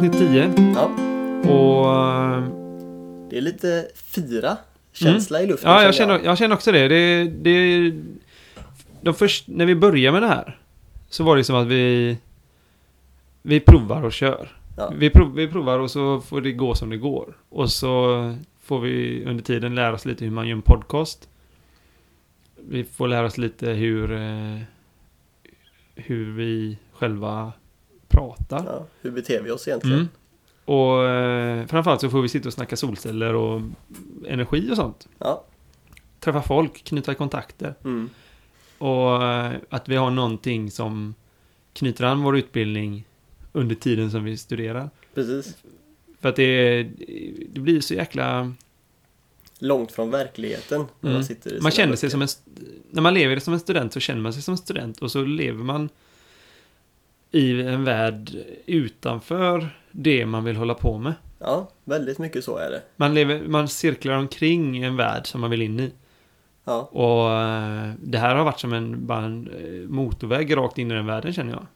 Avsnitt 10. Ja, Och... det är lite fira känsla i luften. Ja, jag känner, jag känner också det. det, det de först, när vi började med det här så var det som att vi vi provar och kör. Ja. Vi, prov, vi provar och så får det gå som det går. Och så får vi under tiden lära oss lite hur man gör en podcast. Vi får lära oss lite hur eh, hur vi själva pratar. Ja, hur beter vi oss egentligen? Mm. Och eh, framförallt så får vi sitta och snacka solceller och energi och sånt. Ja. Träffa folk, knyta kontakter. Mm. Och eh, att vi har någonting som knyter an vår utbildning under tiden som vi studerar. Precis. För att det, det blir så jäkla... Långt från verkligheten. När Mm. man sitter i Man känner sig böcker. som en... När man lever som en student så känner man sig som en student och så lever man i en värld utanför det man vill hålla på med. Ja, väldigt mycket så är det. Man, lever, man cirklar omkring en värld som man vill in i. Ja, Och eh, det här har varit som en, bara en eh, motorväg rakt in i den världen känner jag.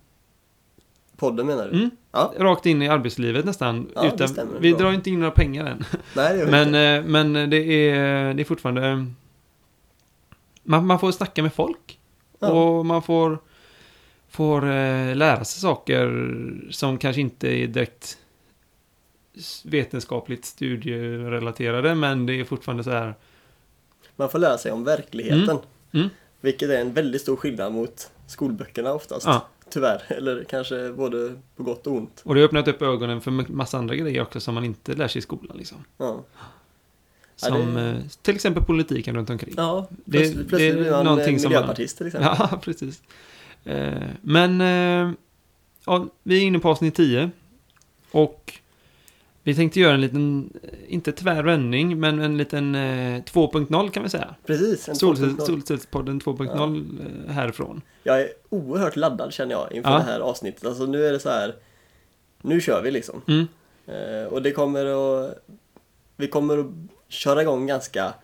podden menar du? Mm. Ja. Rakt in i arbetslivet nästan. Ja, utan, stämmer vi bra. drar inte in några pengar än. Nej, det Men, inte. eh, men det, är, det är fortfarande... Man, man får snacka med folk. Ja. Och man får, får eh, lära sig saker som kanske inte är direkt vetenskapligt studierelaterade. Men det är fortfarande så här... Man får lära sig om verkligheten. Mm. Mm. Vilket är en väldigt stor skillnad mot skolböckerna oftast. Ja. Tyvärr. Eller kanske både på gott och ont. Och det har öppnat upp ögonen för massa andra grejer också som man inte lär sig i skolan. Liksom. Ja, Som det- eh, till exempel politiken runt omkring. ja Det- plötsligt, plötsligt det är blir man någonting som man- miljöpartist till exempel. Ja, precis. Eh, men eh, ja, vi är inne på avsnitt 10. Och vi tänkte göra en liten, eh, inte tvärvändning, men en liten eh, 2.0 kan vi säga. Precis, en Solcell, 2.0. Solcellspodden 2.0 eh, härifrån. Jag är oerhört laddad känner jag inför Ja. det här avsnittet. Alltså nu är det så här. Nu kör vi liksom. Mm. Och det kommer att... Vi kommer att köra igång ganska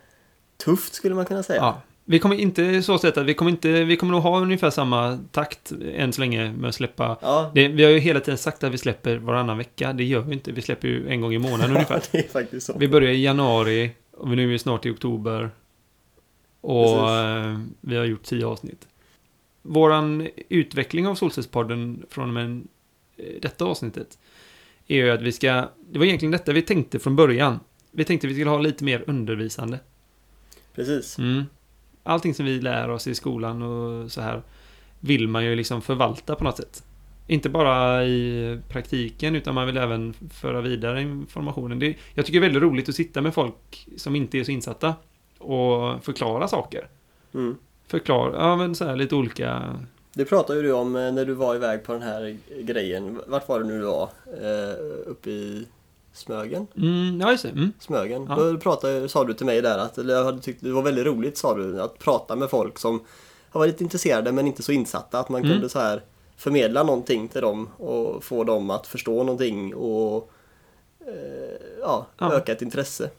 tufft skulle man kunna säga. Ja. Vi kommer inte så sätt att vi kommer inte, vi kommer nog ha ungefär samma takt än så länge med att släppa. Ja, Det, vi har ju hela tiden sagt att vi släpper varannan vecka. Det gör vi inte. Vi släpper ju en gång i månaden ungefär. det är faktiskt så. Vi börjar i januari och nu är vi snart i oktober. Och Precis. eh, vi har gjort tio avsnitt. Våran utveckling av Solcellspodden från och med eh, detta avsnittet är ju att vi ska, det var egentligen detta vi tänkte från början. Vi tänkte vi skulle ha lite mer undervisande. Precis. Mm. Allting som vi lär oss i skolan och så här vill man ju liksom förvalta på något sätt. Inte bara i praktiken utan man vill även föra vidare informationen. Det, jag tycker det är väldigt roligt att sitta med folk som inte är så insatta och förklara saker. Mm. Förklara, ja men så här lite olika... Det pratade ju du om eh, när du var iväg på den här grejen. Vart var det nu du var? Eh, uppe i Smögen? Mm, ja just det. Mm. Smögen. Ja. Då pratade, sa du till mig där att, eller jag hade tyckt det var väldigt roligt sa du, att prata med folk som har varit intresserade men inte så insatta. Att man Mm. kunde så här förmedla någonting till dem och få dem att förstå någonting och eh, ja, Ja. öka ett intresse.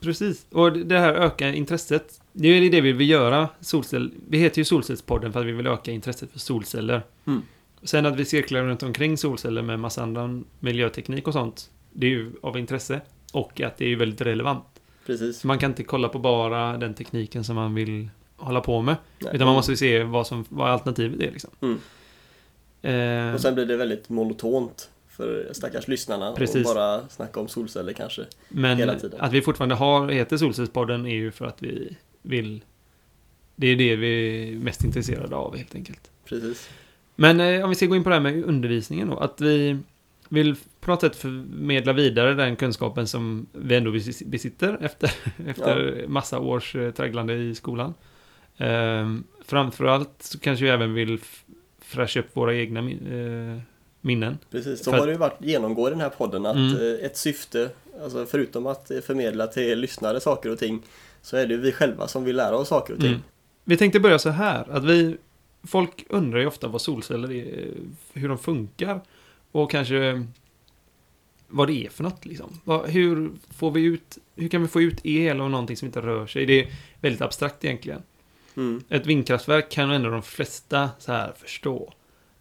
Precis. Och det här öka intresset. Det är det vi vill göra. Solcell, vi heter ju Solcellspodden för att vi vill öka intresset för solceller. Mm. Sen att vi cirklar runt omkring solceller med massa annan miljöteknik och sånt. Det är ju av intresse. Och att det är väldigt relevant. Precis. Så man kan inte kolla på bara den tekniken som man vill hålla på med. Nej. Utan man måste se vad, som, vad alternativet är liksom. Mm. Eh, Och sen blir det väldigt monotont för stackars lyssnarna Precis. och bara snacka om solceller kanske. men hela tiden. att vi fortfarande har, heter Solcellspodden är ju för att vi vill... Det är det vi är mest intresserade av helt enkelt. Precis. Men eh, om vi ska gå in på det här med undervisningen då. Att vi vill på något sätt förmedla vidare den kunskapen som vi ändå besi- besitter efter, efter massa års eh, tragglande i skolan. Ehm, framförallt så kanske vi även vill fräscha upp våra egna min- eh, minnen. Precis, så För har det ju varit genomgå den här podden att Mm. eh, ett syfte, alltså förutom att förmedla till lyssnare saker och ting, så är det ju vi själva som vill lära oss saker och ting. Mm. Vi tänkte börja så här, att vi... Folk undrar ju ofta vad solceller är, hur de funkar och kanske vad det är för något liksom. Hur får vi ut, hur kan vi få ut el av någonting som inte rör sig? Det är väldigt abstrakt egentligen. Mm. Ett vindkraftverk kan ändå de flesta så här förstå.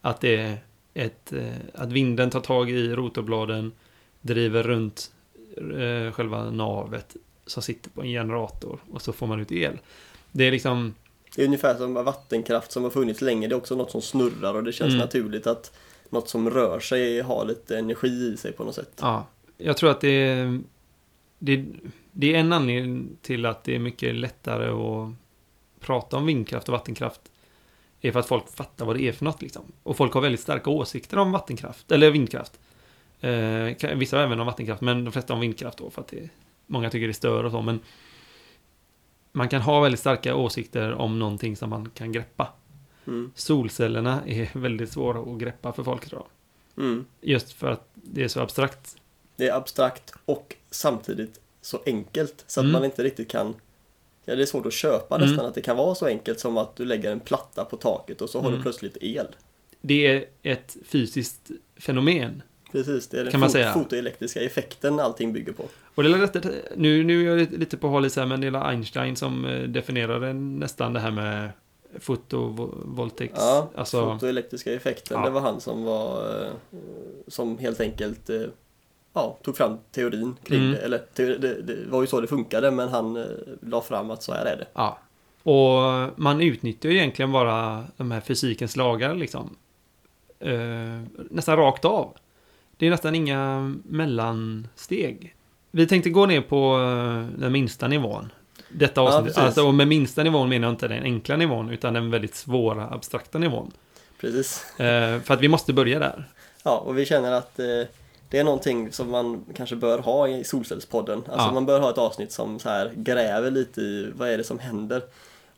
Att det ett, eh, att vinden tar tag i rotorbladen, driver runt eh, själva navet som sitter på en generator och så får man ut el. Det är liksom, Det är ungefär som vattenkraft som har funnits länge. Det är också något som snurrar och det känns Mm. naturligt att något som rör sig har lite energi i sig på något sätt. ja, jag tror att det är, det, det är en anledning till att det är mycket lättare att prata om vindkraft och vattenkraft. är för att folk fattar vad det är för något liksom. Och folk har väldigt starka åsikter om vattenkraft, eller vindkraft. Eh, vissa har även om vattenkraft, men de flesta om vindkraft då, för att det, många tycker det stör och så, men man kan ha väldigt starka åsikter om någonting som man kan greppa. Mm. Solcellerna är väldigt svåra att greppa för folk jag. Mm. Just för att det är så abstrakt. Det är abstrakt och samtidigt så enkelt så att Mm. man inte riktigt kan Ja, det är svårt att köpa Mm. nästan att det kan vara så enkelt som att du lägger en platta på taket och så har Mm. du plötsligt el. Det är ett fysiskt fenomen. Precis, det är den Kan man fo- säga. fotoelektriska effekten allting bygger på. Och det är rätt, nu, nu är jag lite- på håll så här, men det är Einstein som eh, definierade nästan det här med fotovoltaics. Ja, alltså, fotoelektriska effekten, Ja. det var han som var eh, som helt enkelt eh, ja, tog fram teorin kring Mm. det. Eller teori, det, det var ju så det funkade men han eh, la fram att så här är det. ja. Och man utnyttjar egentligen bara de här fysikens lagar liksom. Eh, nästan rakt av. Det är nästan inga mellansteg. Vi tänkte gå ner på den minsta nivån. Detta Ja, avsnitt. precis. alltså, och med minsta nivån menar jag inte den enkla nivån, utan den väldigt svåra, abstrakta nivån. Precis. Eh, för att vi måste börja där. Ja, och vi känner att eh, det är någonting som man kanske bör ha i Solcellspodden. Alltså Ja. man bör ha ett avsnitt som så här gräver lite i vad är det som händer.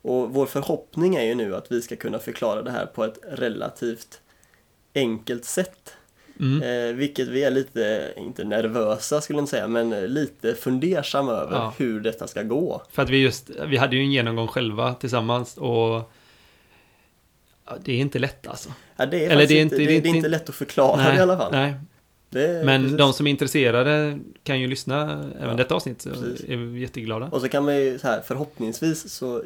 Och vår förhoppning är ju nu att vi ska kunna förklara det här på ett relativt enkelt sätt. Mm. Eh, vilket vi är lite, inte nervösa skulle jag inte säga, men lite fundersam över Ja. hur detta ska gå. För att vi just, vi hade ju en genomgång själva tillsammans och det är inte lätt alltså. Ja, det, är Eller det är inte, det, det är inte- inte lätt att förklara det i alla fall. nej. Är, Men precis. de som är intresserade kan ju lyssna även Ja, detta avsnitt. Så precis. är vi jätteglada. Och så kan man ju så här, förhoppningsvis så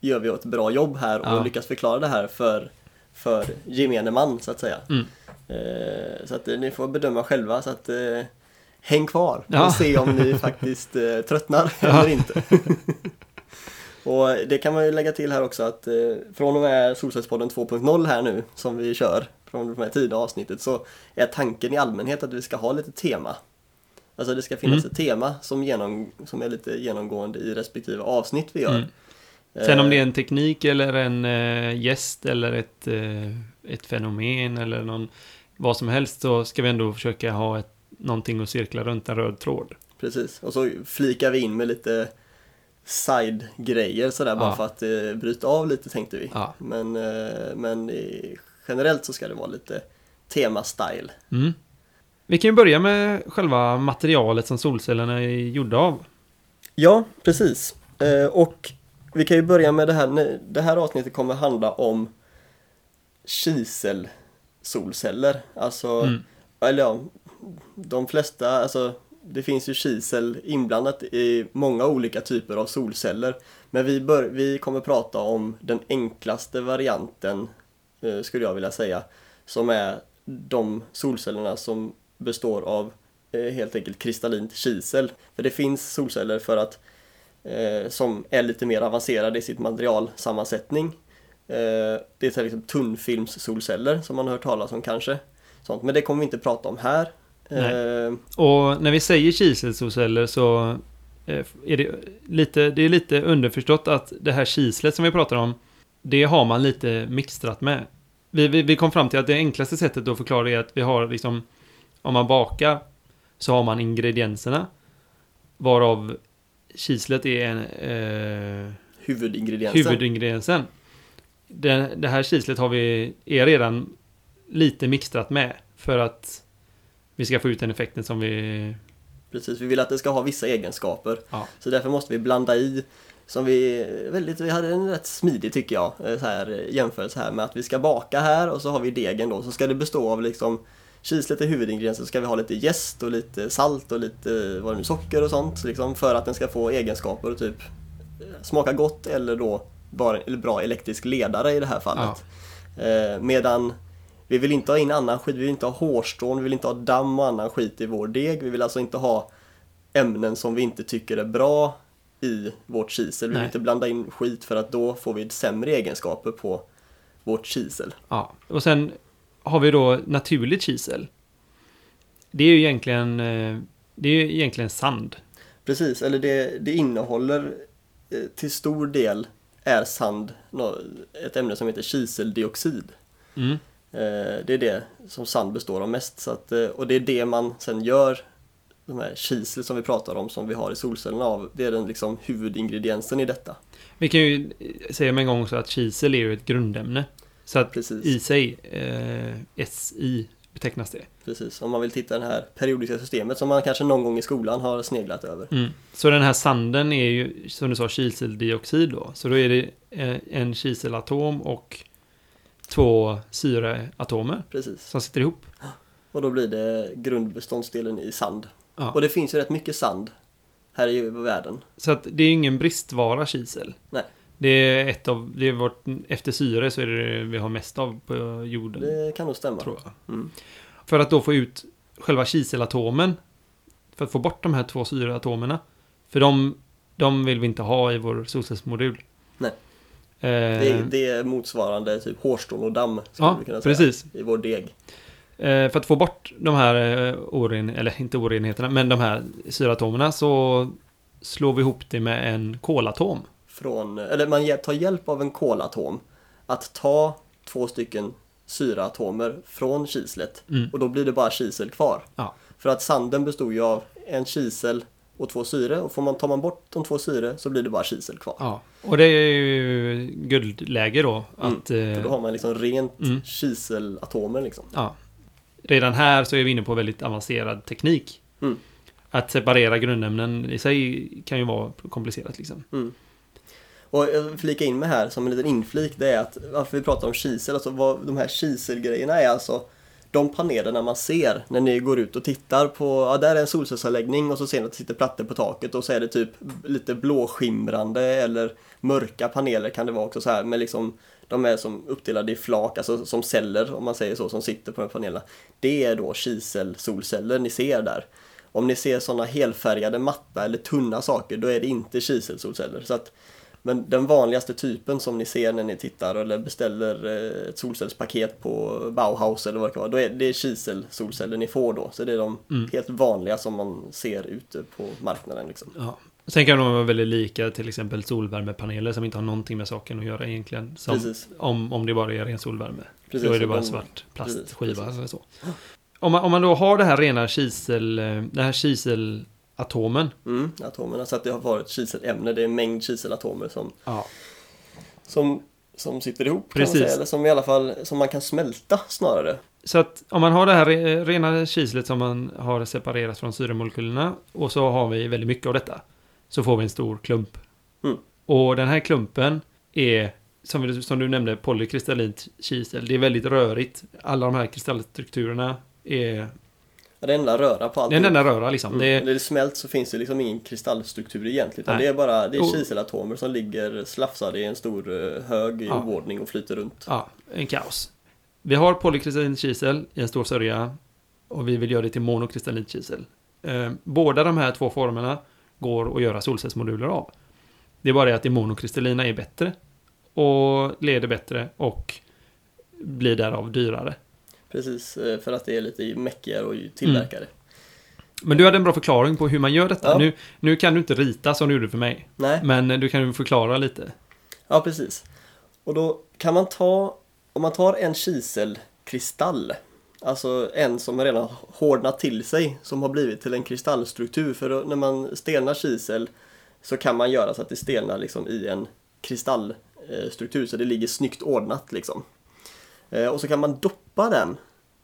gör vi ett bra jobb här och Ja. lyckas förklara det här för, för gemene man så att säga. Mm. Eh, så att eh, ni får bedöma själva så att eh, häng kvar Ja. och se om ni faktiskt tröttnar eller inte. och det kan man ju lägga till här också att från och med Solcellspodden 2.0 här nu som vi kör från det här tidiga avsnittet så är tanken i allmänhet att vi ska ha lite tema. Alltså det ska finnas Mm. ett tema som, genom, som är lite genomgående i respektive avsnitt vi gör. Mm. Sen om Eh, det är en teknik eller en eh, gäst eller ett, eh, ett fenomen eller någon, vad som helst så ska vi ändå försöka ha ett, någonting att cirkla runt en röd tråd. Precis, och så flikar vi in med lite side-grejer sådär bara Ja. för att eh, bryta av lite tänkte vi. Ja. Men, eh, men i, generellt så ska det vara lite tema-style. Mm. Vi kan ju börja med själva materialet som solcellerna är gjorda av. Ja, precis. Eh, och vi kan ju börja med det här. Det här avsnittet kommer handla om kiselsolceller. Alltså, Mm. eller ja, de flesta, alltså det finns ju kisel inblandat i många olika typer av solceller. Men vi, bör, vi kommer prata om den enklaste varianten, eh, skulle jag vilja säga, som är de solcellerna som består av eh, helt enkelt kristallint kisel. För det finns solceller för att eh, som är lite mer avancerade i sitt materialsammansättning. Eh, det är till exempel tunnfilmssolceller som man har hört talas om kanske. Sånt. Men det kommer vi inte prata om här. Eh, Och när vi säger kiselsolceller så eh, är det lite, det är lite underförstått att det här kislet som vi pratar om, det har man lite mixtrat med. Vi, vi, vi kom fram till att det enklaste sättet att förklara är att vi har liksom, om man bakar så har man ingredienserna, varav kislet är en, eh, huvudingrediensen. huvudingrediensen. Det, det här kislet har vi, är redan lite mixtrat med för att vi ska få ut den effekten som vi... Precis, vi vill att det ska ha vissa egenskaper. Ja. Så därför måste vi blanda i som vi, väldigt, vi hade en rätt smidig tycker jag, eh, så här, jämförelse här med att vi ska baka här och så har vi degen då. Så ska det bestå av liksom Kislet är huvudingrediensen så ska vi ha lite jäst och lite salt och lite vad det nu, socker och sånt liksom, för att den ska få egenskaper och typ eh, smaka gott eller då bara eller bra elektrisk ledare i det här fallet. Eh, medan Vi vill inte ha in annan skit, vi vill inte ha hårstrån, vi vill inte ha damm och annan skit i vår deg. Vi vill alltså inte ha ämnen som vi inte tycker är bra i vårt kisel. Vi vill Nej. inte blanda in skit för att då får vi sämre egenskaper på vårt kisel. Ja, och sen har vi då naturligt kisel. Det är ju egentligen, eh, det är egentligen sand. Precis, eller det, det innehåller eh, till stor del är sand ett ämne som heter kiseldioxid. Mm. Eh, Det är det som sand består av mest. Så att, och det är det man sen gör, de här kisel som vi pratar om, som vi har i solcellerna av. Det är den liksom huvudingrediensen i detta. Vi kan ju säga med en gång så att kisel är ju ett grundämne. Så att Precis. i sig, eh, SI betecknas det. Precis, om man vill titta det här periodiska systemet som man kanske någon gång i skolan har sneglat över. Mm. Så den här sanden är ju, som du sa, kiseldioxid då. Så då är det eh, en kiselatom och två syreatomer Precis. som sitter ihop. Och då blir det grundbeståndsdelen i sand. Ja. Och det finns ju rätt mycket sand här i världen. Så att det är ingen bristvara kisel. Nej. Det är ett av, det är vårt, efter syre så är det det vi har mest av på jorden. Det kan nog stämma. Tror jag. Mm. För att då få ut själva kiselatomen. För att få bort de här två syreatomerna. För de, de vill vi inte ha i vår solcellsmodul. Nej. Eh, Det, är- det är motsvarande typ hårstrån och damm. skulle ja, vi kunna säga, precis. I vår deg. Eh, för att få bort de här eh, oren, eller inte orenheterna, men de här syreatomerna så slår vi ihop det med en kolatom. Från, eller man tar hjälp av en kolatom att ta två stycken syraatomer från kislet Mm. och då blir det bara kisel kvar. Ja. För att sanden bestod ju av en kisel och två syre och får man, tar man bort de två syre så blir det bara kisel kvar. Ja, och det är ju guldläge då. Mm, Att, eh, För då har man liksom rent Mm. kiselatomer liksom. ja, redan här så är vi inne på väldigt avancerad teknik. Mm. Att separera grundämnen i sig kan ju vara komplicerat liksom. Mm. Och jag vill flika in med här som en liten inflik det är att varför vi pratar om kisel, alltså vad de här kiselgrejerna är alltså de panelerna man ser när ni går ut och tittar på, ja där är en solcellsanläggning och så ser ni att det sitter plattor på taket och så är det typ lite blåskimrande eller mörka paneler kan det vara också så här med liksom de är som uppdelade i flak, alltså som celler om man säger så, som sitter på de här panelerna. Det är då kiselsolceller ni ser där. Om ni ser sådana helfärgade matta eller tunna saker, då är det inte kiselsolceller. Så att, men den vanligaste typen som ni ser när ni tittar eller beställer eh, ett solcellspaket på Bauhaus eller vad det kan vara, då är det kiselsolceller ni får då. Så det är de Mm. helt vanliga som man ser ute på marknaden. Liksom. Ja. Sen kan de vara väldigt lika till exempel solvärmepaneler som inte har någonting med saken att göra egentligen. Som, Precis. om, om det bara är ren solvärme. Precis, då är det bara de- svart precis, plastskiva precis. eller så. Om man, om man då har det här rena kisel, eh, den här kiselatomen. Mm, atomerna, så att det har varit kiselämne, det är en mängd kiselatomer som, Ja. som, som sitter ihop kan man säga, eller som i alla fall som man kan smälta snarare. Så att om man har det här re- rena kislet som man har separerat från syremolekylerna och så har vi väldigt mycket av detta. Så får vi en stor klump. Mm. Och den här klumpen är, som, vi, som du nämnde, polykristallint kisel. Det är väldigt rörigt. Alla de här kristallstrukturerna är... Det är en enda röra på allt. Det är en enda röra liksom. Mm. Det är, När det smält så finns det liksom ingen kristallstruktur egentligen. Utan Nej. det är bara det är kiselatomer som ligger slafsade i en stor eh, hög i Ja. oordning och flyter runt. ja, en kaos. Vi har polykristallint kisel i en stor sörja och vi vill göra det till monokristallint kisel. Eh, båda de här två formerna går att göra solcellsmoduler av. Det är bara det att det monokristallina är bättre och leder bättre och blir därav dyrare. Precis, eh, för att det är lite mäckigare och tillverkare. Men du hade en bra förklaring på hur man gör detta. Ja. Nu, nu kan du inte rita som du gjorde för mig, Nej, men du kan ju förklara lite. ja precis. Och då kan man ta, om man tar en kiselkristall, alltså en som redan hårdnat till sig, som har blivit till en kristallstruktur. För då, när man stelnar kisel så kan man göra så att det stelnar liksom i en kristallstruktur så det ligger snyggt ordnat liksom. Eh, Och så kan man doppa den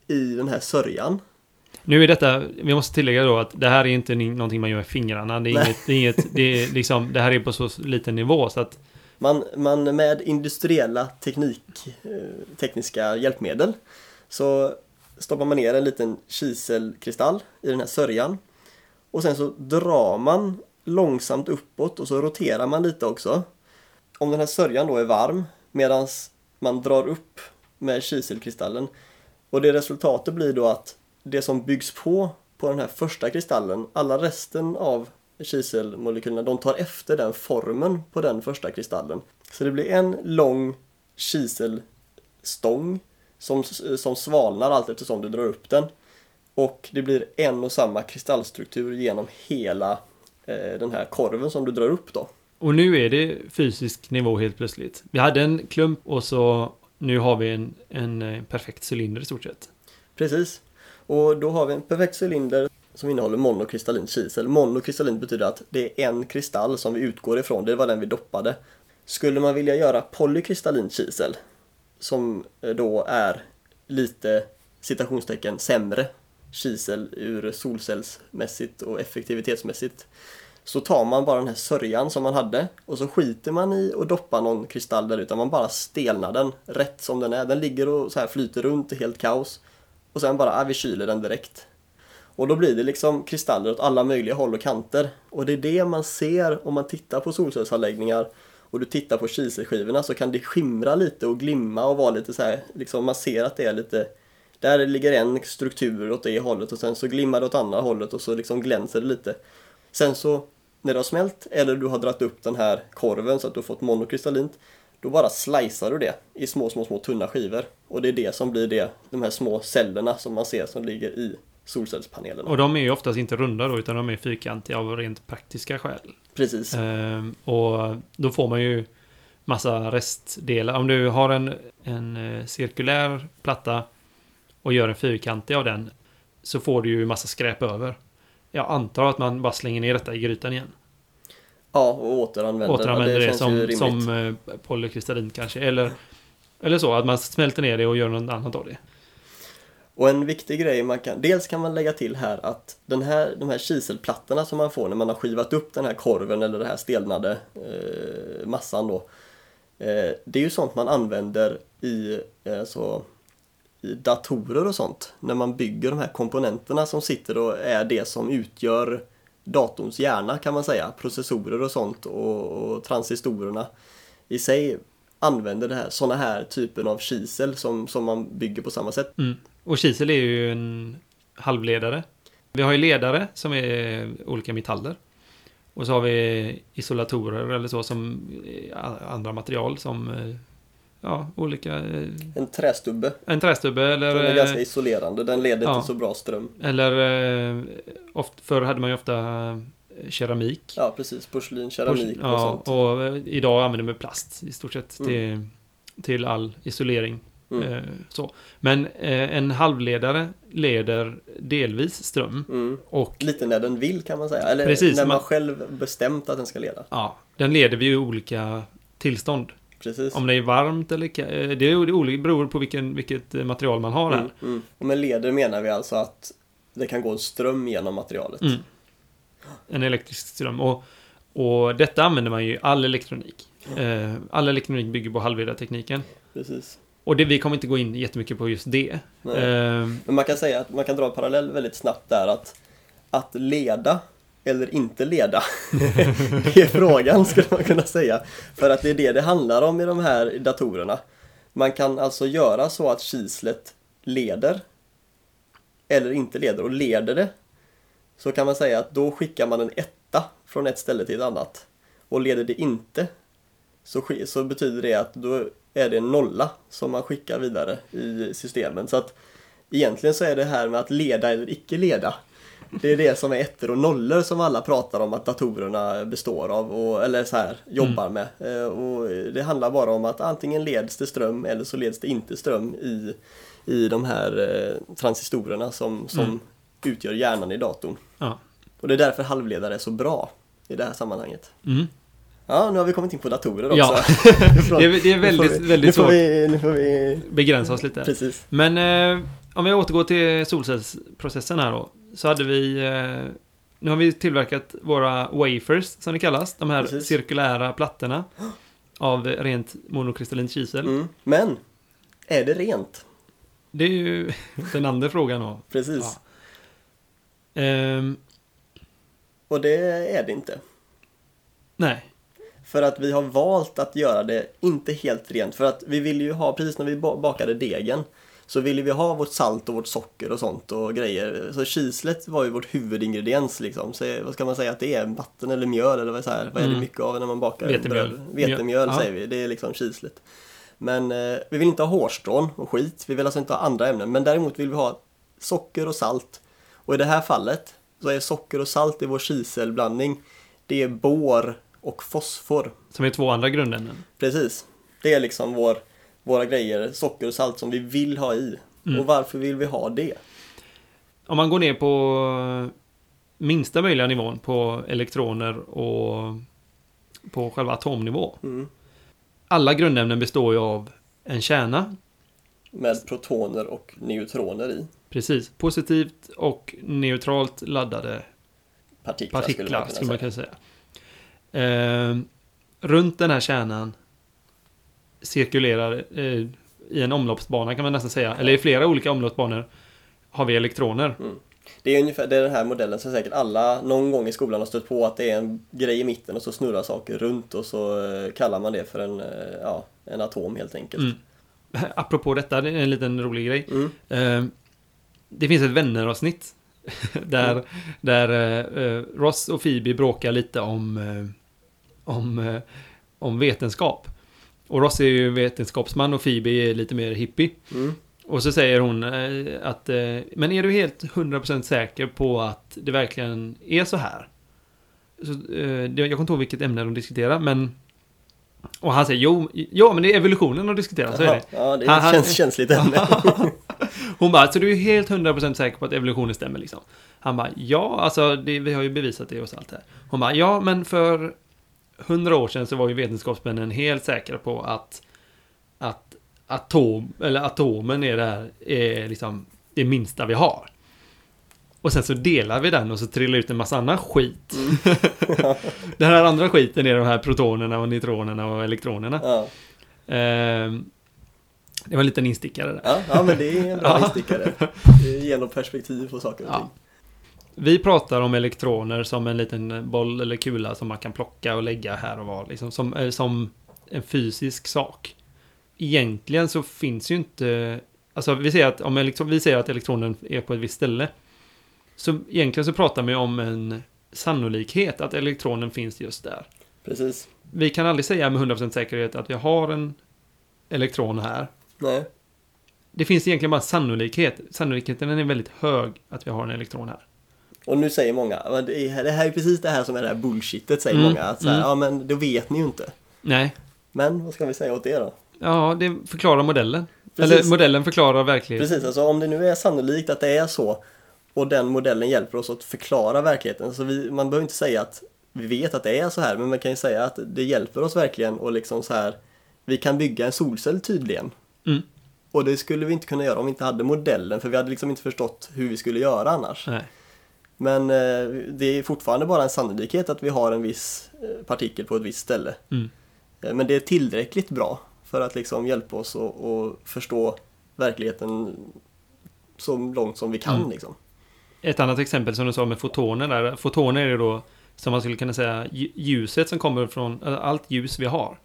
i den här sörjan. Nu är detta, vi måste tillägga då att det här är inte någonting man gör med fingrarna. Det är Nej. inget, det är inget, det är liksom, det här är på så liten nivå så att Man, man med industriella teknik, eh, tekniska hjälpmedel så stoppar man ner en liten kiselkristall i den här sörjan. Och sen så drar man långsamt uppåt och så roterar man lite också. Om den här sörjan då är varm medan man drar upp med kiselkristallen Och det resultatet blir då att det som byggs på på den här första kristallen, alla resten av kiselmolekylerna, de tar efter den formen på den första kristallen. Så det blir en lång kiselstång som, som svalnar allt eftersom du drar upp den. Och det blir en och samma kristallstruktur genom hela eh, den här korven som du drar upp då. Och nu är det fysisk nivå helt plötsligt. Vi hade en klump och så nu har vi en, en eh, perfekt cylinder i stort sett. Precis. Och då har vi en perfekt cylinder som innehåller monokristallint kisel. Monokristallin betyder att det är en kristall som vi utgår ifrån, det var den vi doppade. Skulle man vilja göra polykristallint kisel, som eh, då är lite citationstecken sämre kisel ur solcellsmässigt och effektivitetsmässigt så tar man bara den här sörjan som man hade och så skiter man i och doppar någon kristall där utan man bara stelnar den rätt som den är. Den ligger och så här flyter runt i helt kaos. Och sen bara, ah, vi kyler den direkt. Och då blir det liksom kristaller åt alla möjliga håll och kanter. Och det är det man ser om man tittar på solcellsanläggningar och du tittar på kiselskivorna så kan det skimra lite och glimma och vara lite så här, liksom man ser att det är lite där ligger en struktur åt det hållet och sen så glimmar det åt andra hållet och så liksom glänser det lite. Sen så när det har smält eller du har dragit upp den här korven så att du har fått monokristallint då bara slicear du det i små, små, små tunna skivor. Och det är det som blir det, de här små cellerna som man ser som ligger i solcellspanelerna. Och de är ju oftast inte runda då, utan de är fyrkantiga av rent praktiska skäl. Precis. Ehm, och då får man ju massa restdelar. Om du har en, en eh, cirkulär platta och gör en fyrkantig av den så får du ju massa skräp över. Jag antar att man bara slänger ner detta i grytan igen. Ja, och återanvänder, Återanvänder det, ju som, som eh, polykristallin kanske. Eller, eller så, att man smälter ner det och gör något annat av det. Och en viktig grej man kan, dels kan man lägga till här att den här, de här kiselplattorna som man får när man har skivat upp den här korven eller den här stelnade eh, massan då. Eh, det är ju sånt man använder i, eh, så, i datorer och sånt. När man bygger de här komponenterna som sitter och är det som utgör datorns hjärna kan man säga. Processorer och sånt och, och transistorerna i sig använder det här, såna här typen av kisel som, som man bygger på samma sätt. Mm. Och kisel är ju en halvledare. Vi har ju ledare som är olika metaller. Och så har vi isolatorer eller så som eh, andra material som eh, ja, olika... eh, En trästubbe En trästubbe eller... Den är eh, ganska isolerande, den leder ja. inte så bra ström. Eller eh, oft, förr hade man ju ofta keramik. Ja precis, porslin, keramik och ja, sånt. och idag använder man plast i stort sett Mm. till, till all isolering. Mm. Så. Men en halvledare leder delvis ström Mm. och Lite när den vill kan man säga, eller Precis, när man, man- själv bestämt att den ska leda. ja, den leder vid olika tillstånd. Precis. Om det är varmt eller ka- eh, det är olika, beror på vilken, vilket eh, material man har här. Mm, mm. Och med leder menar vi alltså att det kan gå en ström genom materialet. Mm. En elektrisk ström. Och, och detta använder man ju i all elektronik. Eh, all elektronik bygger på halvledartekniken. Precis. Och det, vi kommer inte gå in jättemycket på just det. Nej. Men man kan säga att man kan dra en parallell väldigt snabbt där att att leda eller inte leda? det är frågan skulle man kunna säga. För att det är det det handlar om i de här datorerna. Man kan alltså göra så att kislet leder eller inte leder och leder det så kan man säga att då skickar man en etta från ett ställe till ett annat. Och leder det inte så, så betyder det att då är det en nolla som man skickar vidare i systemen. Så att egentligen så är det här med att leda eller icke leda. Det är det som är ettor och nollor som alla pratar om att datorerna består av och, eller så här jobbar med. Eh, Och det handlar bara om att antingen leds det ström eller så leds det inte ström i, i de här eh, transistorerna som, som Mm. utgör hjärnan i datorn. ja. Och det är därför halvledare är så bra i det här sammanhanget. Mm. Ja, nu har vi kommit in på datorer också. Ja. Nu Det är, det är nu väldigt, vi, väldigt nu svårt. vi, nu får vi... Begränsa oss lite. Precis. Men eh, om vi återgår till solcellsprocessen här då. Så hade vi... Eh, nu har vi tillverkat våra wafers, som det kallas. De här Precis. cirkulära plattorna. Av rent monokristallint kisel. Mm. Men, är det rent? Det är ju den andra frågan då. Precis. Ja. Ehm, Och det är det inte. nej. För att vi har valt att göra det inte helt rent. För att vi vill ju ha, precis när vi ba- bakade degen, så ville vi ha vårt salt och vårt socker och sånt och grejer. Så kislet var ju vårt huvudingrediens liksom. Så vad ska man säga att det är? Vatten eller mjöl eller vad, så här, vad är det Mm. mycket av när man bakar Vetemjöl. bröd? Vetemjöl Ja. säger vi, det är liksom kislet. Men eh, vi vill inte ha hårstrån och skit. Vi vill alltså inte ha andra ämnen. Men däremot vill vi ha socker och salt. Och i det här fallet så är socker och salt i vår kiselblandning det är bor och fosfor. Som är två andra grundämnen. Precis. Det är liksom vår, våra grejer, socker och salt som vi vill ha i. Mm. Och varför vill vi ha det? Om man går ner på minsta möjliga nivån på elektroner och på själva atomnivå. Mm. Alla grundämnen består ju av en kärna. Med protoner och neutroner i. Precis. Positivt och neutralt laddade Partiklar, partiklar skulle man man kunna säga. kunna säga. Eh, runt den här kärnan cirkulerar eh, i en omloppsbana kan man nästan säga. Eller i flera olika omloppsbanor har vi elektroner. Det är ungefär det är den här modellen som säkert alla någon gång i skolan har stött på att det är en grej i mitten och så snurrar saker runt och så eh, kallar man det för en, eh, ja, en atom helt enkelt. Mm. Apropå detta, det är en liten rolig grej. Mm. Eh, det finns ett vänneravsnitt där, Mm. där Ross och Phoebe bråkar lite om, om, om vetenskap. Och Ross är ju vetenskapsman och Phoebe är lite mer hippie. Mm. Och så säger hon eh, att eh, Men är du helt 100% säker på att det verkligen är så här? Så, eh, jag kommer inte ihåg vilket ämne de diskuterar men Och han säger jo, ja men det är evolutionen de diskuterar, så är det. Ja, det Han- käns känsligt ämne. Hon bara, så du är helt 100% säker på att evolutionen stämmer liksom? Han bara, ja, alltså det, vi har ju bevisat det och så allt det här. Hon bara, ja, men för hundra år sedan så var ju vetenskapsmännen helt säkra på att, att atom, eller atomen är det här, är liksom det minsta vi har. Och sen så delar vi den och så trillar ut en massa annan skit. den här andra skiten är de här protonerna och neutronerna och elektronerna. Ja. Ehm, det var en liten instickare där. Ja, ja, men det är en bra instickare. Något perspektiv på saker och ting. Ja. Vi pratar om elektroner som en liten boll eller kula som man kan plocka och lägga här och var. Liksom, som, eh, som en fysisk sak. Egentligen så finns ju inte... Alltså vi säger att, om elektro, vi säger att elektronen är på ett visst ställe. Så egentligen så pratar vi om en sannolikhet att elektronen finns just där. Precis. Vi kan aldrig säga med 100% säkerhet att vi har en elektron här. Nej. Det finns egentligen bara sannolikhet. Sannolikheten är väldigt hög att vi har en elektron här. Och nu säger många, "Men det är- det här är precis det här som är det här bullshitet säger Mm, många. Att så här, mm. Ja men det vet ni ju inte. Nej, Men vad ska vi säga åt det då? Ja, det förklarar modellen. Precis. Eller modellen förklarar verkligheten. Precis, alltså om det nu är sannolikt att det är så och den modellen hjälper oss att förklara verkligheten. Så vi, man behöver inte säga att vi vet att det är så här, men man kan ju säga att det hjälper oss verkligen och liksom så här vi kan bygga en solcell tydligen. Mm. Och det skulle vi inte kunna göra om vi inte hade modellen, för vi hade liksom inte förstått hur vi skulle göra annars. Nej. Men eh, det är fortfarande bara en sannolikhet att vi har en viss eh, partikel på ett visst ställe. Mm. Eh, Men det är tillräckligt bra för att liksom hjälpa oss att, förstå verkligheten så långt som vi kan. Mm. Liksom. Ett annat exempel som du sa med fotoner där. Fotoner är då, som man skulle kunna säga, lj- ljuset som kommer från, allt ljus vi har.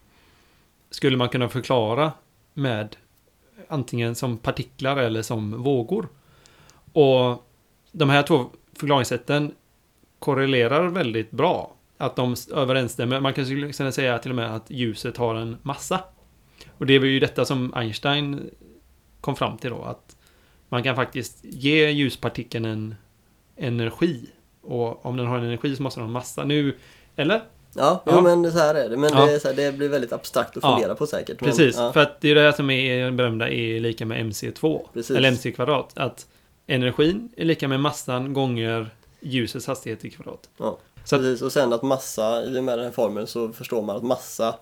Skulle man kunna förklara med antingen som partiklar eller som vågor. Och de här två förklaringssätten korrelerar väldigt bra. Att de överensstämmer. Man kan skulle kunna säga till och med att ljuset har en massa. Och det var ju detta som Einstein kom fram till då. Att man kan faktiskt ge ljuspartikeln en energi. Och om den har en energi så måste den ha en massa. Nu, eller? Ja, Ja. Jo, men så här är det. Men Ja. det, här, det blir väldigt abstrakt att Ja. fundera på säkert. Men, Precis, ja. för att det är det här som är berömda E lika med MC2. Precis. Eller MC kvadrat. Att energin är lika med massan gånger ljusets hastighet i kvadrat. Ja. Så att- Precis, och sen att massa, i och med den här formeln så förstår man att massa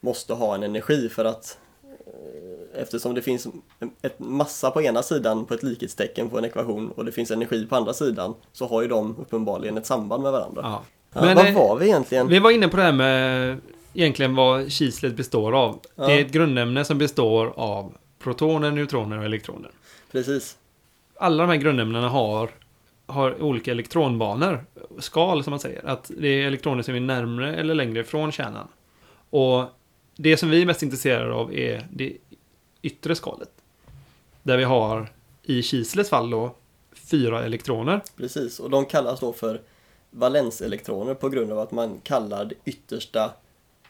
måste ha en energi för att eh, eftersom det finns ett massa på ena sidan på ett likhetstecken på en ekvation och det finns energi på andra sidan så har ju de uppenbarligen ett samband med varandra. Ja. Ja, Men, vad eh, var vi egentligen? Vi var inne på det här med egentligen vad kislet består av. Ja. Det är ett grundämne som består av protoner, neutroner och elektroner. Precis. Alla de här grundämnena har, har olika elektronbanor, skal som man säger. Att det är elektroner som är närmre eller längre från kärnan. Och det som vi är mest intresserade av är det yttre skalet. Där vi har i kislets fall då fyra elektroner. Precis, och de kallas då för valenselektroner på grund av att man kallar det yttersta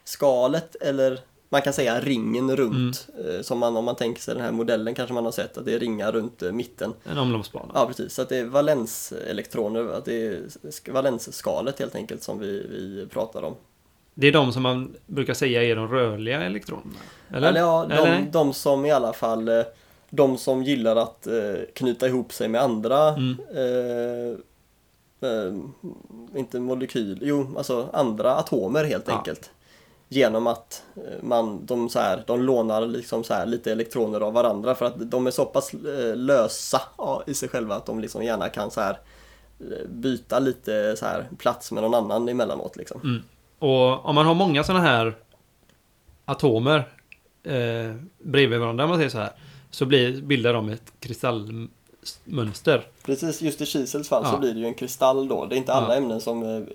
skalet eller man kan säga ringen runt. Eh, Som man, om man tänker sig den här modellen kanske man har sett att det är ringar runt eh, mitten. En omloppsbana. Ja precis, så att det är valenselektroner, att det är sk- valensskalet helt enkelt som vi, vi pratar om. Det är de som man brukar säga är de rörliga elektronerna. Eller? Eller ja, Eller de, nej? de som i alla fall eh, De som gillar att knyta ihop sig med andra Mm. eh, eh, Inte molekyl, jo alltså andra atomer helt Ja. enkelt Genom att eh, man, de, så här, de lånar liksom så här lite elektroner av varandra för att de är så pass eh, lösa i sig själva att de liksom gärna kan så här eh, byta lite så här plats med någon annan emellanåt liksom. Mm. Och om man har många sådana här atomer eh, bredvid varandra, om man säger så här, så blir, bildar de ett kristallmönster. Precis, just i kisels fall så Ja. blir det ju en kristall då. Det är inte alla Ja. ämnen som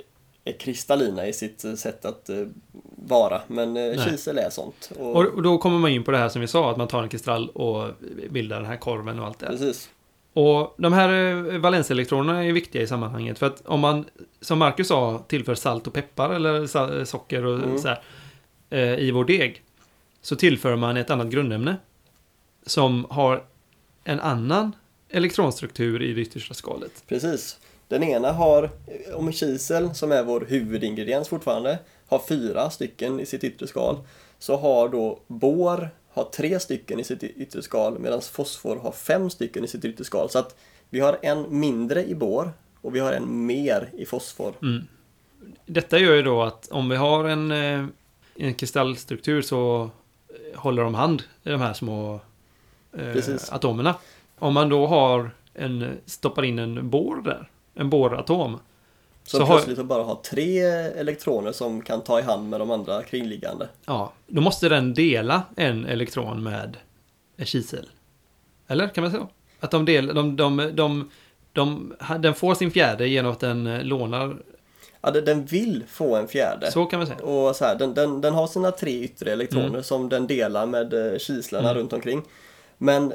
kristallina i sitt eh, sätt att eh, vara. Men eh, Nej. kisel är sånt. Och, Och, då kommer man in på det här som vi sa, att man tar en kristall och bildar den här korven och allt det. Precis. Och de här eh, valenselektronerna är viktiga i sammanhanget. För att om man, som Marcus sa, tillför salt och peppar eller socker och Mm. så här, eh, i vår deg. Så tillför man ett annat grundämne. Som har en annan elektronstruktur i det yttersta skalet. Precis. Den ena har, eh, om kisel som är vår huvudingrediens fortfarande, har fyra stycken i sitt yttre skal. Så har då bor har tre stycken i sitt yttre skal medan fosfor har fem stycken i sitt yttre skal. Så att vi har en mindre i bor och vi har en mer i fosfor. Mm. Detta gör ju då att om vi har en, eh, en kristallstruktur så eh, håller de hand i de här små eh, atomerna. Om man då har en, stoppar in en bor där, en boratom, Så, Så har- plötsligt har... bara ha tre elektroner som kan ta i hand med de andra kringliggande. ja, då måste den dela en elektron med en kisel. Eller kan man säga? Att de del, de, de, de, de, den får sin fjärde genom att den eh, lånar, Ja, den- den vill få en fjärde. så kan man säga. Och så här, den, den, den har sina tre yttre elektroner Mm. som den delar med eh, kislarna Mm. runt omkring. Men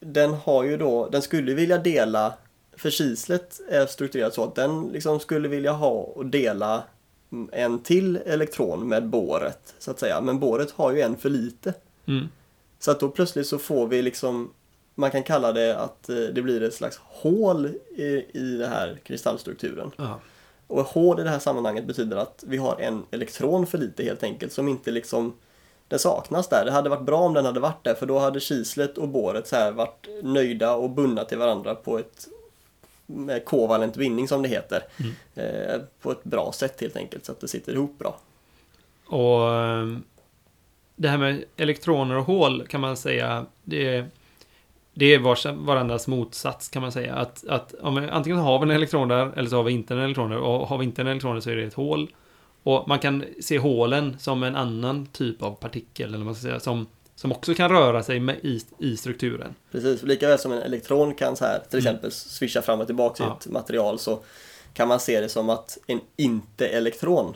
den har ju då, den skulle vilja dela, för kislet är strukturerat så att den liksom skulle vilja ha och dela en till elektron med boret, så att säga. Men boret har ju en för lite. Mm. Så att då plötsligt så får vi liksom man kan kalla det att eh, det blir ett slags hål i, i den här kristallstrukturen. Ja. Och hål i det här sammanhanget betyder att vi har en elektron för lite helt enkelt som inte liksom den saknas där. Det hade varit bra om den hade varit där för då hade kislet och båret så här varit nöjda och bundna till varandra på ett med kovalent bindning som det heter. Eh, på ett bra sätt helt enkelt så att det sitter ihop bra. Och ehm, det här med elektroner och hål kan man säga, det är, det är vars, varandras motsats kan man säga. Att, att om, antingen har vi en elektron där eller så har vi inte en elektron där. Och har vi inte en elektron där så är det ett hål. Och man kan se hålen som en annan typ av partikel, eller vad man ska säga, som, som också kan röra sig med, i, i strukturen. Precis, lika väl som en elektron kan så här till Mm. exempel swisha fram och tillbaka i Ja. ett material så kan man se det som att en inte-elektron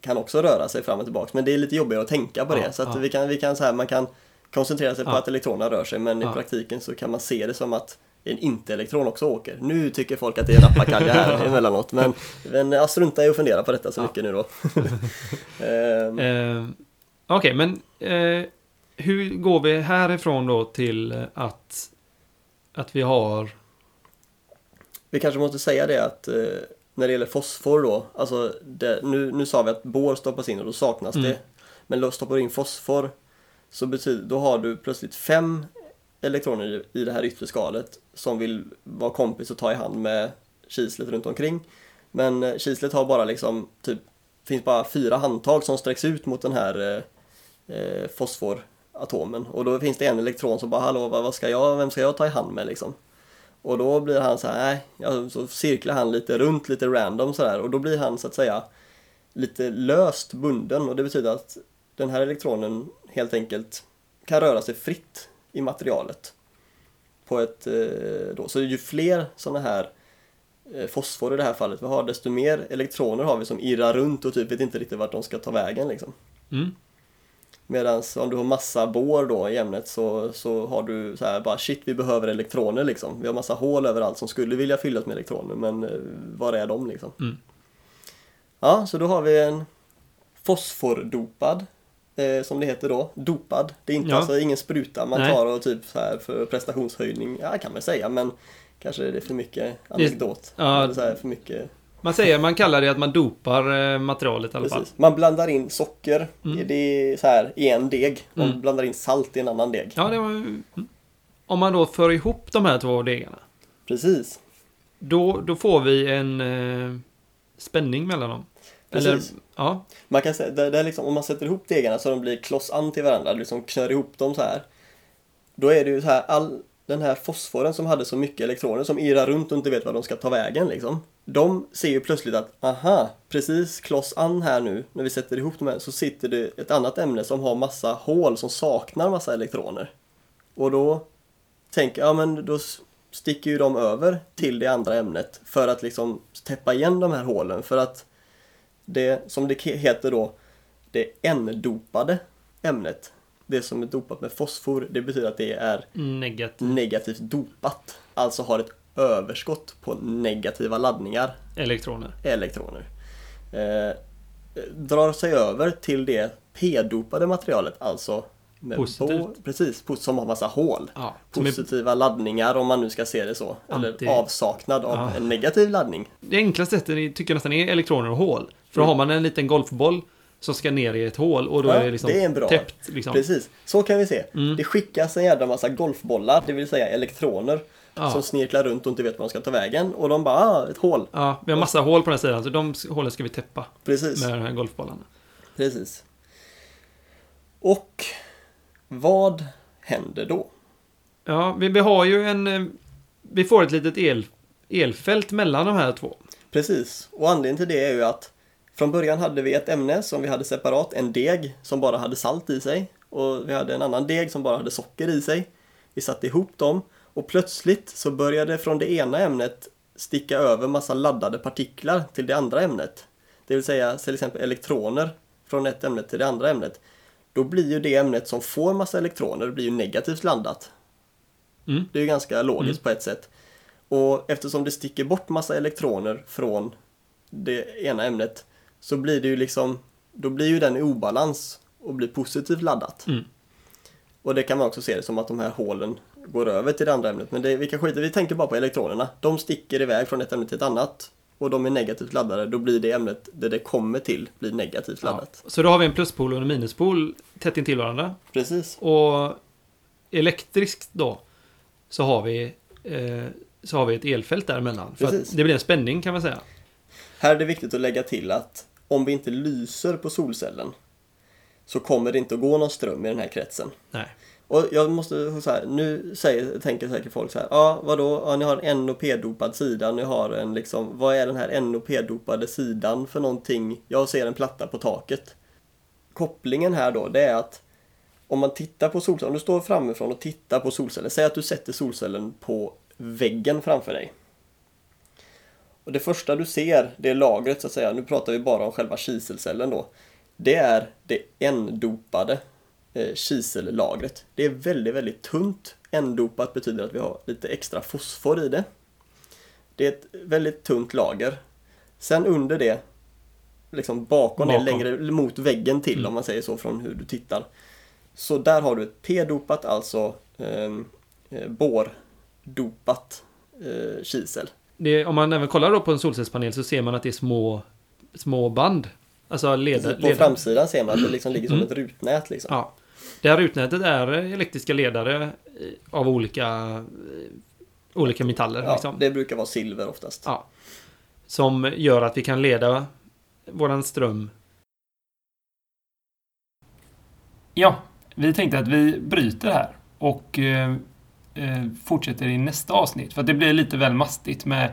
kan också röra sig fram och tillbaka. Men det är lite jobbigare att tänka på Ja, det. Så att ja. vi kan, vi kan så här, man kan koncentrera sig på att elektronerna rör sig men i praktiken så kan man se det som att en inte-elektron också åker. Nu tycker folk att det är rappakalja här emellanåt men, men jag struntar i att fundera på detta så mycket nu då. Ehm, Eh, Okej, men eh, hur går vi härifrån då till att, att vi har... Vi kanske måste säga det att eh, när det gäller fosfor då, alltså det, nu, nu sa vi att bor stoppas in och då saknas Mm. det. Men då stoppar du in fosfor så betyder, då har du plötsligt fem elektroner i- i det här yttre skalet som vill vara kompis och ta i hand med kislet runt omkring. Men eh, kislet har bara liksom typ, finns bara fyra handtag som sträcks ut mot den här eh, eh, atomen Och då finns det en elektron som bara hallå vad ska jag, vem ska jag ta i hand med liksom? Och då blir han så här, nej, så cirklar han lite runt, lite random sådär och då blir han så att säga lite löst bunden och det betyder att den här elektronen helt enkelt kan röra sig fritt i materialet. På ett, eh, då. Så ju fler sådana här eh, fosfor i det här fallet vi har, desto mer elektroner har vi som irrar runt och typ vet inte riktigt vart de ska ta vägen liksom. Mm, Medan om du har massa bår då i ämnet så, så har du så här bara shit vi behöver elektroner liksom. Vi har massa hål överallt som skulle vilja fyllas med elektroner men eh, var är de liksom? Mm. Ja, så då har vi en fosfordopad eh, som det heter då, dopad. Det är inte Ja. alltså ingen spruta man Nej. tar och typ så här för prestationshöjning, ja kan man säga men kanske är det för mycket anekdot. Ja. Eller så här för mycket Man säger, man kallar det att man dopar eh, materialet i alla fall. Precis. Man blandar in socker Mm. i, det är så här, i en deg. Man Mm. blandar in salt i en annan deg. Ja, det var... mm. Om man då för ihop de här två degarna, Precis. då, då får vi en eh, spänning mellan dem. Eller, Precis. ja, Man kan säga, det, det liksom, om man sätter ihop degarna så de blir kloss an till varandra, liksom knör ihop dem så här. Då är det ju så här, all den här fosforen som hade så mycket elektroner som irrar runt och inte vet vad de ska ta vägen liksom. De ser ju plötsligt att, aha, precis kloss an här nu, när vi sätter ihop de här, så sitter det ett annat ämne som har massa hål som saknar massa elektroner. Och då tänker jag, ja men då sticker ju de över till det andra ämnet för att liksom täppa igen de här hålen för att det som det heter då det N-dopade ämnet det som är dopat med fosfor det betyder att det är negativt. negativt dopat alltså har ett överskott på negativa laddningar Elektroner. elektroner eh, drar sig över till det P-dopade materialet alltså med Positivt. bo- precis, som har massa hål Ja, som är, positiva laddningar om man nu ska se det så. Anti- Eller avsaknad av Ja. en negativ laddning. det enklaste sättet tycker jag nästan är elektroner och hål. För då Mm. har man en liten golfboll som ska ner i ett hål och då Ja, är det liksom det är en bra. täppt. Liksom. Precis, så kan vi se. Mm. Det skickas en jävla massa golfbollar, det vill säga elektroner, Ja. som snirklar runt och inte vet var de ska ta vägen. Och de bara, ah, ett hål. Ja, vi har massa hål på den här sidan, så de hålen ska vi täppa Precis, med de här golfbollarna. precis. Och vad händer då? Ja, vi, vi har ju en... eh, Vi får ett litet el, elfält mellan de här två. Precis, och anledningen till det är ju att från början hade vi ett ämne som vi hade separat, en deg som bara hade salt i sig och vi hade en annan deg som bara hade socker i sig. Vi satte ihop dem och plötsligt så började från det ena ämnet sticka över massa laddade partiklar till det andra ämnet. Det vill säga till exempel elektroner från ett ämne till det andra ämnet. Då blir ju det ämnet som får massa elektroner blir ju negativt laddat. Mm. Det är ju ganska logiskt Mm. på ett sätt. Och eftersom det sticker bort massa elektroner från det ena ämnet så blir det ju liksom, då blir ju den i obalans och blir positivt laddat. Mm. Och det kan man också se det som att de här hålen går över till det andra ämnet. Men det, vi kan skita vi tänker bara på elektronerna. De sticker iväg från ett ämne till ett annat och de är negativt laddade. Då blir det ämnet det det kommer till blir negativt Ja. laddat. Så då har vi en pluspol och en minuspol tätt intill varandra. Precis. Och elektriskt då så har vi, eh, så har vi ett elfält däremellan. För Precis. att det blir en spänning kan man säga. Här är det viktigt att lägga till att om vi inte lyser på solcellen så kommer det inte att gå någon ström i den här kretsen. Nej. Och jag måste så här, nu säger, tänker säkert folk så här, ja vadå, ja, ni har en NOP-dopad sida, ni har en liksom, vad är den här NOP-dopade sidan för någonting? Jag ser en platta på taket. Kopplingen här då, det är att om man tittar på solcellen, om du står framifrån och tittar på solcellen, säg att du sätter solcellen på väggen framför dig. Och det första du ser, det lagret så att säga, nu pratar vi bara om själva kiselcellen då. Det är det N-dopade eh, kisellagret. Det är väldigt, väldigt tunt. N-dopat betyder att vi har lite extra fosfor i det. Det är ett väldigt tunt lager. Sen under det, liksom bakom, Bakom. det, längre mot väggen till Mm. om man säger så från hur du tittar. Så där har du ett P-dopat, alltså ehm, eh, bordopat eh, kisel. Det, om man även kollar då på en solcellspanel så ser man att det är små, små band. Alltså leder, på leder. framsidan ser man att det liksom ligger som Mm. ett rutnät liksom. Ja. Det här rutnätet är elektriska ledare eh, av olika, eh, olika metaller. Ja, liksom. det brukar vara silver oftast. Ja. Som gör att vi kan leda våran ström. Ja, vi tänkte att vi bryter här och eh, fortsätter i nästa avsnitt. För att det blir lite väl mastigt med,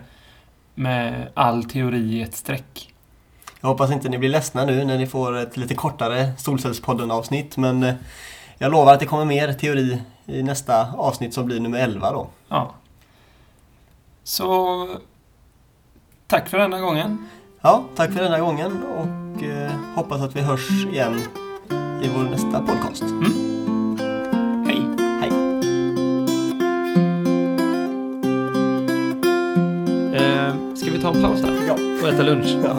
med all teori i ett streck. Jag hoppas inte ni blir ledsna nu när ni får ett lite kortare Solcellspodden avsnitt men eh, jag lovar att det kommer mer teori i nästa avsnitt som blir nummer 11 då. Ja. Så tack för denna gången. Ja, tack för denna gången och eh, hoppas att vi hörs igen i vår nästa podcast. Hej! Ta en paus där Ja. och äta lunch? ja.